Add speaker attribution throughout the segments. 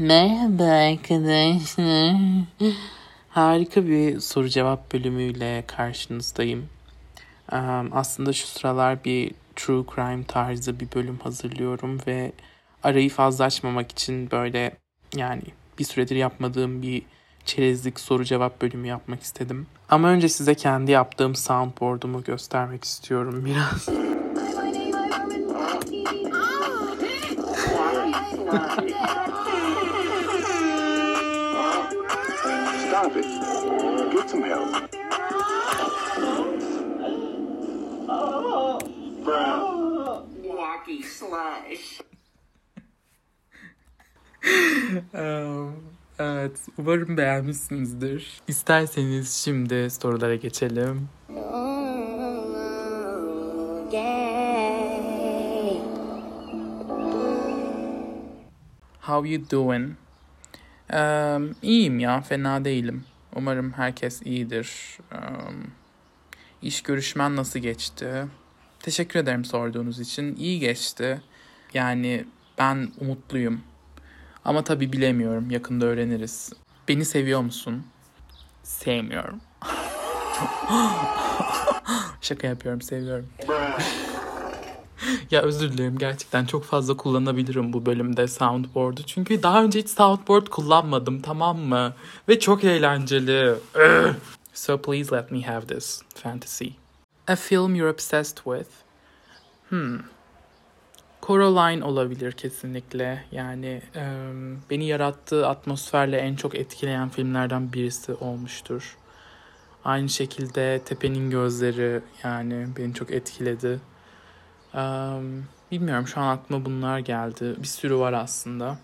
Speaker 1: Merhaba arkadaşlar. Harika bir soru cevap bölümüyle karşınızdayım. Aslında şu sıralar bir true crime tarzı bir bölüm hazırlıyorum ve arayı fazla açmamak için böyle yani bir süredir yapmadığım bir çerezlik soru cevap bölümü yapmak istedim. Ama önce size kendi yaptığım soundboard'umu göstermek istiyorum biraz. İt. Get some help. Walkie slash. um, evet, umarım beğenmişsinizdir. İsterseniz şimdi sorulara geçelim. How you doing? Um, iyiyim ya, fena değilim. Umarım herkes iyidir. Um, iş görüşmen nasıl geçti? Teşekkür ederim sorduğunuz için. İyi geçti. Yani ben umutluyum. Ama tabii bilemiyorum. Yakında öğreniriz. Beni seviyor musun? Sevmiyorum. Şaka yapıyorum, seviyorum. Ya özür dilerim gerçekten çok fazla kullanabilirim bu bölümde soundboard'u. Çünkü daha önce hiç soundboard kullanmadım tamam mı? Ve çok eğlenceli. so please let me have this fantasy. A film you're obsessed with. Hmm. Coraline olabilir kesinlikle. Yani e, beni yarattığı atmosferle en çok etkileyen filmlerden birisi olmuştur. Aynı şekilde Tepe'nin Gözleri yani beni çok etkiledi. Um, bilmiyorum şu an aklıma bunlar geldi. Bir sürü var aslında.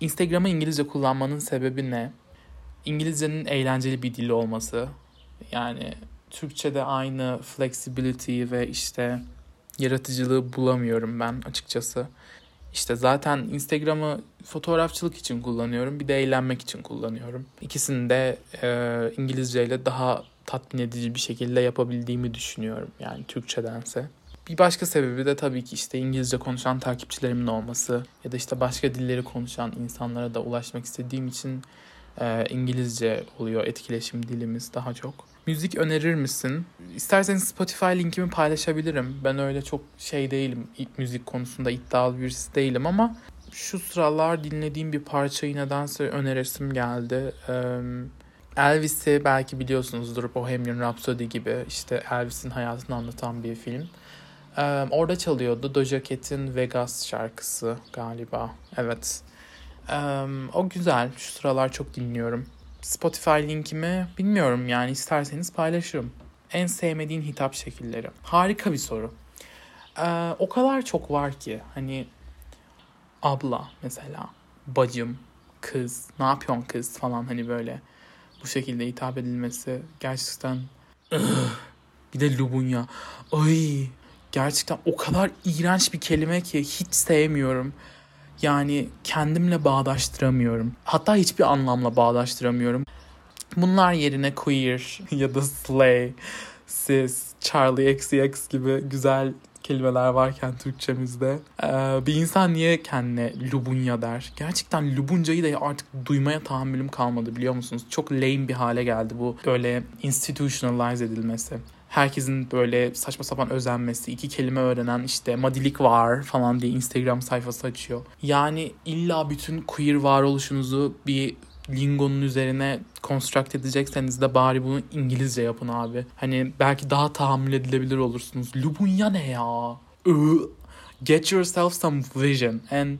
Speaker 1: Instagram'ı İngilizce kullanmanın sebebi ne? İngilizcenin eğlenceli bir dil olması. Yani Türkçe'de aynı flexibility ve işte yaratıcılığı bulamıyorum ben açıkçası. İşte zaten Instagram'ı fotoğrafçılık için kullanıyorum. Bir de eğlenmek için kullanıyorum. İkisini de e, İngilizce ile daha tatmin edici bir şekilde yapabildiğimi düşünüyorum. Yani Türkçedense. Bir başka sebebi de tabii ki işte İngilizce konuşan takipçilerimin olması ya da işte başka dilleri konuşan insanlara da ulaşmak istediğim için e, İngilizce oluyor etkileşim dilimiz daha çok. Müzik önerir misin? İsterseniz Spotify linkimi paylaşabilirim. Ben öyle çok şey değilim. Müzik konusunda iddialı birisi değilim ama şu sıralar dinlediğim bir parçayı nedense öneresim geldi. Elvis'i belki biliyorsunuzdur Bohemian Rhapsody gibi işte Elvis'in hayatını anlatan bir film. Orada çalıyordu Doja Cat'in Vegas şarkısı galiba. Evet. o güzel. Şu sıralar çok dinliyorum. Spotify linkimi bilmiyorum yani isterseniz paylaşırım. En sevmediğin hitap şekilleri. Harika bir soru. Ee, o kadar çok var ki hani abla mesela, bacım, kız, ne yapıyorsun kız falan hani böyle bu şekilde hitap edilmesi gerçekten bir de Lubunya. Ay gerçekten o kadar iğrenç bir kelime ki hiç sevmiyorum. Yani kendimle bağdaştıramıyorum. Hatta hiçbir anlamla bağdaştıramıyorum. Bunlar yerine queer ya da slay, cis, Charlie XCX gibi güzel kelimeler varken Türkçemizde ee, bir insan niye kendine lubunya der? Gerçekten lubuncayı da artık duymaya tahammülüm kalmadı biliyor musunuz? Çok lame bir hale geldi bu böyle institutionalize edilmesi herkesin böyle saçma sapan özenmesi, iki kelime öğrenen işte madilik var falan diye Instagram sayfası açıyor. Yani illa bütün queer varoluşunuzu bir lingonun üzerine construct edecekseniz de bari bunu İngilizce yapın abi. Hani belki daha tahammül edilebilir olursunuz. Lubunya ne ya? Get yourself some vision and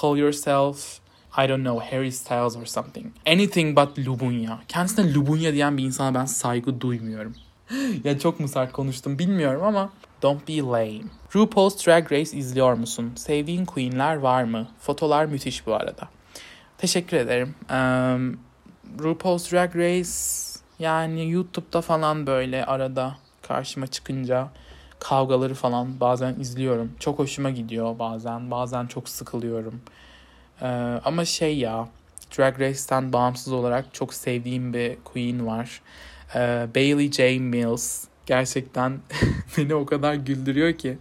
Speaker 1: call yourself I don't know Harry Styles or something. Anything but Lubunya. Kendisine Lubunya diyen bir insana ben saygı duymuyorum. ya çok mu sert konuştum bilmiyorum ama Don't be lame. RuPaul's Drag Race izliyor musun? Sevdiğin queenler var mı? Fotolar müthiş bu arada. Teşekkür ederim. Um, RuPaul's Drag Race yani YouTube'da falan böyle arada karşıma çıkınca kavgaları falan bazen izliyorum. Çok hoşuma gidiyor bazen. Bazen çok sıkılıyorum. Ee, ama şey ya Drag Race'ten bağımsız olarak çok sevdiğim bir queen var. Ee, Bailey J. Mills gerçekten beni o kadar güldürüyor ki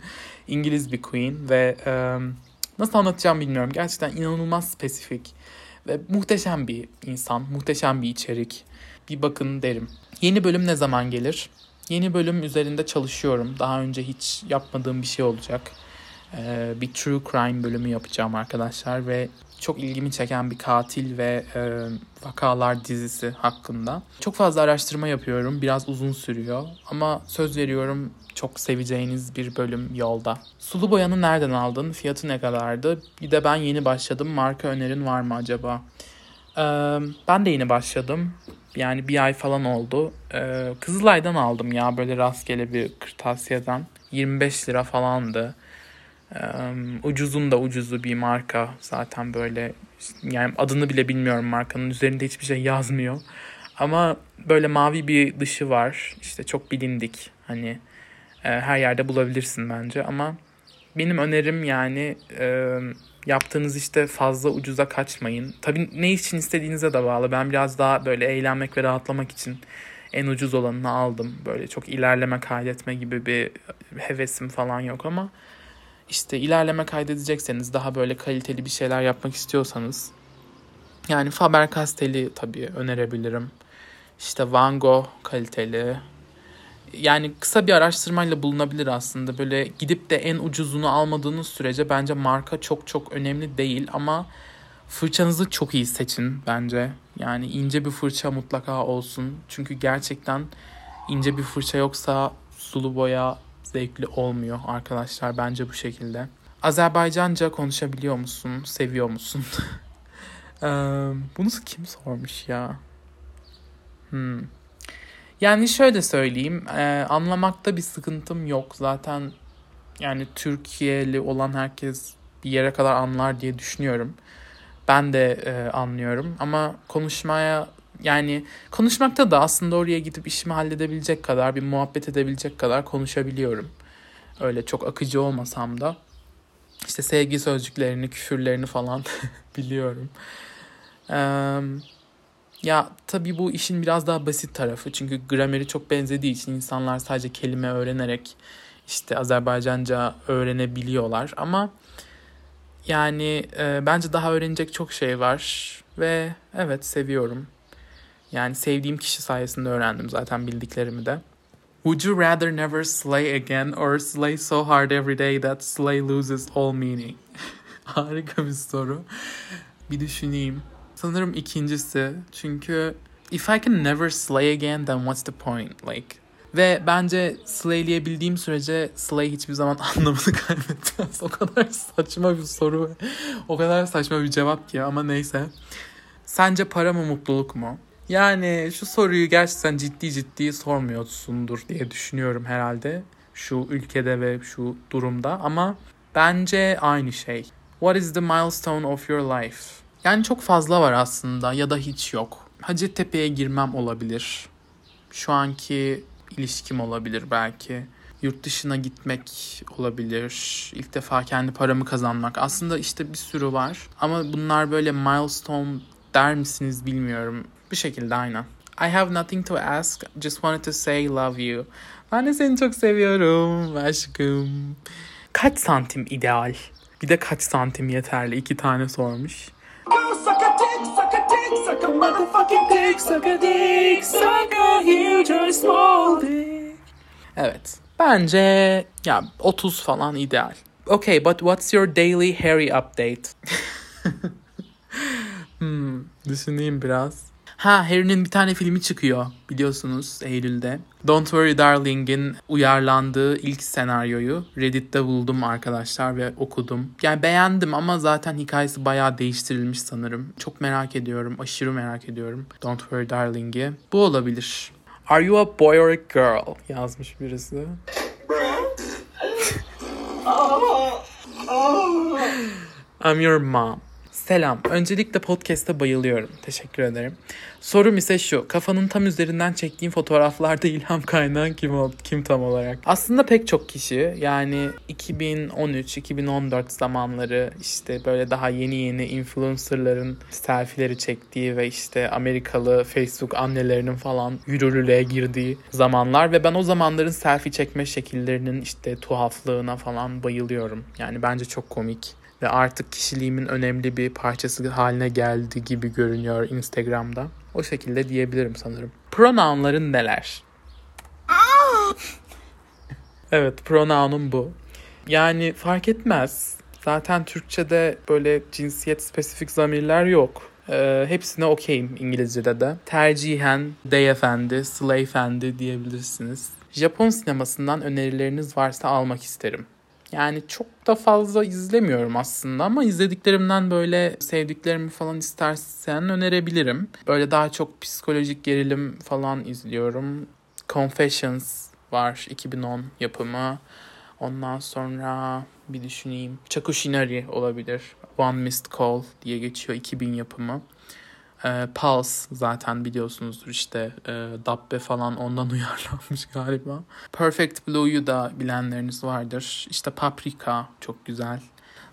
Speaker 1: İngiliz bir queen ve um, nasıl anlatacağım bilmiyorum. Gerçekten inanılmaz spesifik Ve muhteşem bir insan, muhteşem bir içerik. Bir bakın derim. Yeni bölüm ne zaman gelir? Yeni bölüm üzerinde çalışıyorum. Daha önce hiç yapmadığım bir şey olacak. Ee, bir true crime bölümü yapacağım arkadaşlar ve çok ilgimi çeken bir katil ve e, vakalar dizisi hakkında. Çok fazla araştırma yapıyorum. Biraz uzun sürüyor ama söz veriyorum çok seveceğiniz bir bölüm yolda. Sulu boyanı nereden aldın? Fiyatı ne kadardı? Bir de ben yeni başladım. Marka önerin var mı acaba? Ee, ben de yeni başladım. Yani bir ay falan oldu. Ee, Kızılay'dan aldım ya böyle rastgele bir kırtasiyeden. 25 lira falandı. Ucuzun da ucuzu bir marka. Zaten böyle yani adını bile bilmiyorum markanın. Üzerinde hiçbir şey yazmıyor. Ama böyle mavi bir dışı var. İşte çok bilindik. Hani e, her yerde bulabilirsin bence. Ama benim önerim yani e, yaptığınız işte fazla ucuza kaçmayın. Tabii ne için istediğinize de bağlı. Ben biraz daha böyle eğlenmek ve rahatlamak için en ucuz olanını aldım. Böyle çok ilerleme kaydetme gibi bir hevesim falan yok ama işte ilerleme kaydedecekseniz daha böyle kaliteli bir şeyler yapmak istiyorsanız yani Faber-Castell'i tabii önerebilirim. İşte Van Gogh kaliteli. Yani kısa bir araştırmayla bulunabilir aslında. Böyle gidip de en ucuzunu almadığınız sürece bence marka çok çok önemli değil ama fırçanızı çok iyi seçin bence. Yani ince bir fırça mutlaka olsun. Çünkü gerçekten ince bir fırça yoksa sulu boya zevkli olmuyor arkadaşlar bence bu şekilde. Azerbaycanca konuşabiliyor musun? Seviyor musun? ee, bunu kim sormuş ya? Hmm. Yani şöyle söyleyeyim. Anlamakta bir sıkıntım yok. Zaten yani Türkiye'li olan herkes bir yere kadar anlar diye düşünüyorum. Ben de anlıyorum ama konuşmaya yani konuşmakta da aslında oraya gidip işimi halledebilecek kadar, bir muhabbet edebilecek kadar konuşabiliyorum. Öyle çok akıcı olmasam da. işte sevgi sözcüklerini, küfürlerini falan biliyorum. Ee, ya tabii bu işin biraz daha basit tarafı. Çünkü grameri çok benzediği için insanlar sadece kelime öğrenerek işte Azerbaycanca öğrenebiliyorlar. Ama yani e, bence daha öğrenecek çok şey var. Ve evet seviyorum. Yani sevdiğim kişi sayesinde öğrendim zaten bildiklerimi de. Would you rather never slay again or slay so hard every day that slay loses all meaning? Harika bir soru. Bir düşüneyim. Sanırım ikincisi. Çünkü if I can never slay again then what's the point? Like ve bence slayleyebildiğim sürece slay hiçbir zaman anlamını kaybetmez. O kadar saçma bir soru. o kadar saçma bir cevap ki ama neyse. Sence para mı mutluluk mu? Yani şu soruyu gerçekten ciddi ciddi sormuyorsundur diye düşünüyorum herhalde. Şu ülkede ve şu durumda ama bence aynı şey. What is the milestone of your life? Yani çok fazla var aslında ya da hiç yok. Hacettepe'ye girmem olabilir. Şu anki ilişkim olabilir belki. Yurt dışına gitmek olabilir. İlk defa kendi paramı kazanmak. Aslında işte bir sürü var. Ama bunlar böyle milestone der misiniz bilmiyorum. Bir şekilde aynen. I have nothing to ask. Just wanted to say love you. Ben de seni çok seviyorum aşkım. Kaç santim ideal? Bir de kaç santim yeterli? İki tane sormuş. Evet. Bence ya 30 falan ideal. Okay, but what's your daily Harry update? Hmm, düşüneyim biraz. Ha Harry'nin bir tane filmi çıkıyor biliyorsunuz Eylül'de. Don't Worry Darling'in uyarlandığı ilk senaryoyu Reddit'te buldum arkadaşlar ve okudum. Yani beğendim ama zaten hikayesi bayağı değiştirilmiş sanırım. Çok merak ediyorum, aşırı merak ediyorum Don't Worry Darling'i. Bu olabilir. Are you a boy or a girl? Yazmış birisi. I'm your mom. Selam. Öncelikle podcast'e bayılıyorum. Teşekkür ederim. Sorum ise şu. Kafanın tam üzerinden çektiğim fotoğraflarda ilham kaynağı kim, kim tam olarak? Aslında pek çok kişi. Yani 2013-2014 zamanları işte böyle daha yeni yeni influencerların selfie'leri çektiği ve işte Amerikalı Facebook annelerinin falan yürürlüğe girdiği zamanlar ve ben o zamanların selfie çekme şekillerinin işte tuhaflığına falan bayılıyorum. Yani bence çok komik ve artık kişiliğimin önemli bir parçası haline geldi gibi görünüyor Instagram'da. O şekilde diyebilirim sanırım. Pronounların neler? evet pronounum bu. Yani fark etmez. Zaten Türkçe'de böyle cinsiyet spesifik zamirler yok. Ee, hepsine okeyim İngilizce'de de. Tercihen beyefendi, slayefendi diyebilirsiniz. Japon sinemasından önerileriniz varsa almak isterim. Yani çok da fazla izlemiyorum aslında ama izlediklerimden böyle sevdiklerimi falan istersen önerebilirim. Böyle daha çok psikolojik gerilim falan izliyorum. Confessions var 2010 yapımı. Ondan sonra bir düşüneyim. Chakushinari olabilir. One Missed Call diye geçiyor 2000 yapımı. E, Pulse zaten biliyorsunuzdur işte e, Dabbe falan ondan uyarlanmış galiba. Perfect Blue'yu da bilenleriniz vardır. İşte Paprika çok güzel.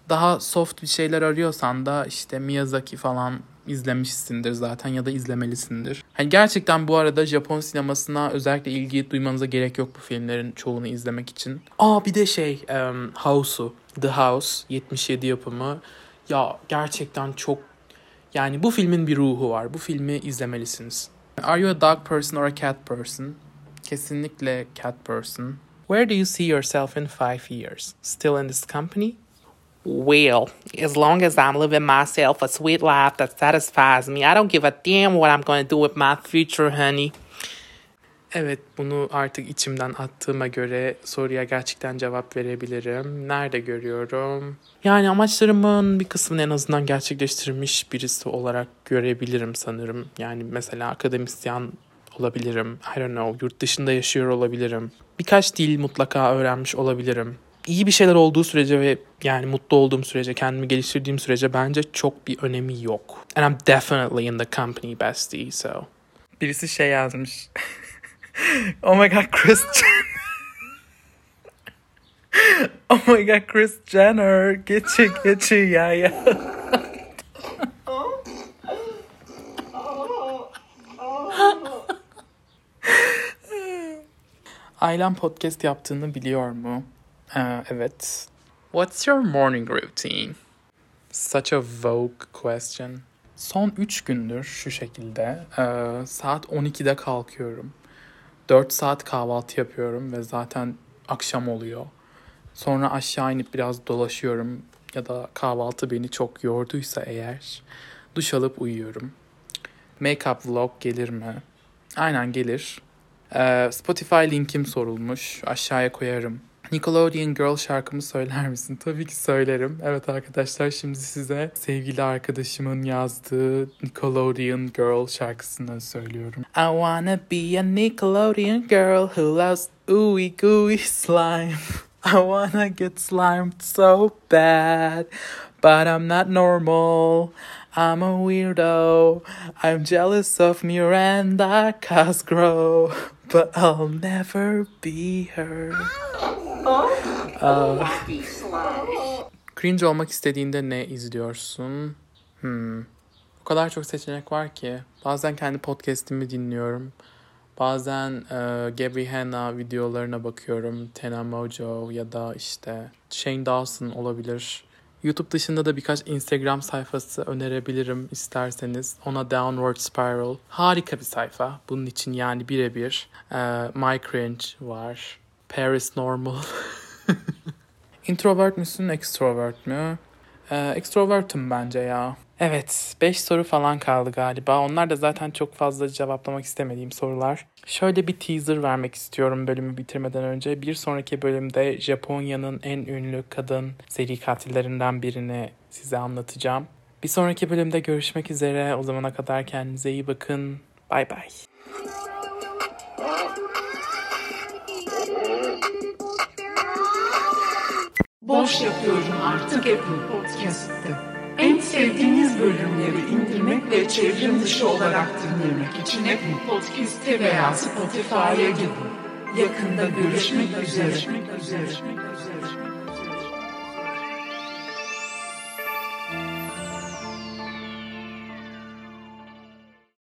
Speaker 1: Daha soft bir şeyler arıyorsan da işte Miyazaki falan izlemişsindir zaten ya da izlemelisindir. Hani gerçekten bu arada Japon sinemasına özellikle ilgi duymanıza gerek yok bu filmlerin çoğunu izlemek için. Aa bir de şey um, House'u The House 77 yapımı ya gerçekten çok yani bu filmin bir ruhu var. Bu filmi izlemelisiniz. Are you a dog person or a cat person? Kesinlikle cat person. Where do you see yourself in five years? Still in this company?
Speaker 2: Well, as long as I'm living myself a sweet life that satisfies me, I don't give a damn what I'm going to do with my future, honey.
Speaker 1: Evet bunu artık içimden attığıma göre soruya gerçekten cevap verebilirim. Nerede görüyorum? Yani amaçlarımın bir kısmını en azından gerçekleştirmiş birisi olarak görebilirim sanırım. Yani mesela akademisyen olabilirim. I don't know yurt dışında yaşıyor olabilirim. Birkaç dil mutlaka öğrenmiş olabilirim. İyi bir şeyler olduğu sürece ve yani mutlu olduğum sürece, kendimi geliştirdiğim sürece bence çok bir önemi yok. And I'm definitely in the company bestie, so. Birisi şey yazmış. oh my god, Chris oh my god, Chris Jenner. Geçi geçi ya ya. Ailem podcast yaptığını biliyor mu? Ee, evet. What's your morning routine? Such a vogue question. Son 3 gündür şu şekilde. Ee, saat 12'de kalkıyorum. 4 saat kahvaltı yapıyorum ve zaten akşam oluyor. Sonra aşağı inip biraz dolaşıyorum ya da kahvaltı beni çok yorduysa eğer duş alıp uyuyorum. Makeup vlog gelir mi? Aynen gelir. Ee, Spotify linkim sorulmuş. Aşağıya koyarım. Nickelodeon Girl şarkımı söyler misin? Tabii ki söylerim. Evet arkadaşlar şimdi size sevgili arkadaşımın yazdığı Nickelodeon Girl şarkısını söylüyorum. I wanna be a Nickelodeon girl who loves ooey gooey slime. I wanna get slimed so bad, but I'm not normal. I'm a weirdo. I'm jealous of Miranda Cosgrove, but I'll never be her. Cringe olmak istediğinde ne izliyorsun? Hmm. O kadar çok seçenek var ki. Bazen kendi podcast'imi dinliyorum. Bazen e, Gabby Hanna videolarına bakıyorum. Tena Mojo ya da işte Shane Dawson olabilir. YouTube dışında da birkaç Instagram sayfası önerebilirim isterseniz. Ona Downward Spiral. Harika bir sayfa. Bunun için yani birebir. E, My Cringe var. Paris Normal. Introvert müsün, extrovert mü? Ee, extrovert'ım bence ya. Evet, 5 soru falan kaldı galiba. Onlar da zaten çok fazla cevaplamak istemediğim sorular. Şöyle bir teaser vermek istiyorum bölümü bitirmeden önce. Bir sonraki bölümde Japonya'nın en ünlü kadın seri katillerinden birini size anlatacağım. Bir sonraki bölümde görüşmek üzere. O zamana kadar kendinize iyi bakın. Bay bay.
Speaker 3: Boş yapıyorum artık Apple Podcast'te. En sevdiğiniz bölümleri indirmek ve çevrim dışı olarak dinlemek için Apple Podcast'te veya Spotify'a gidin. Yakında görüşmek üzere. Görüşmek üzere.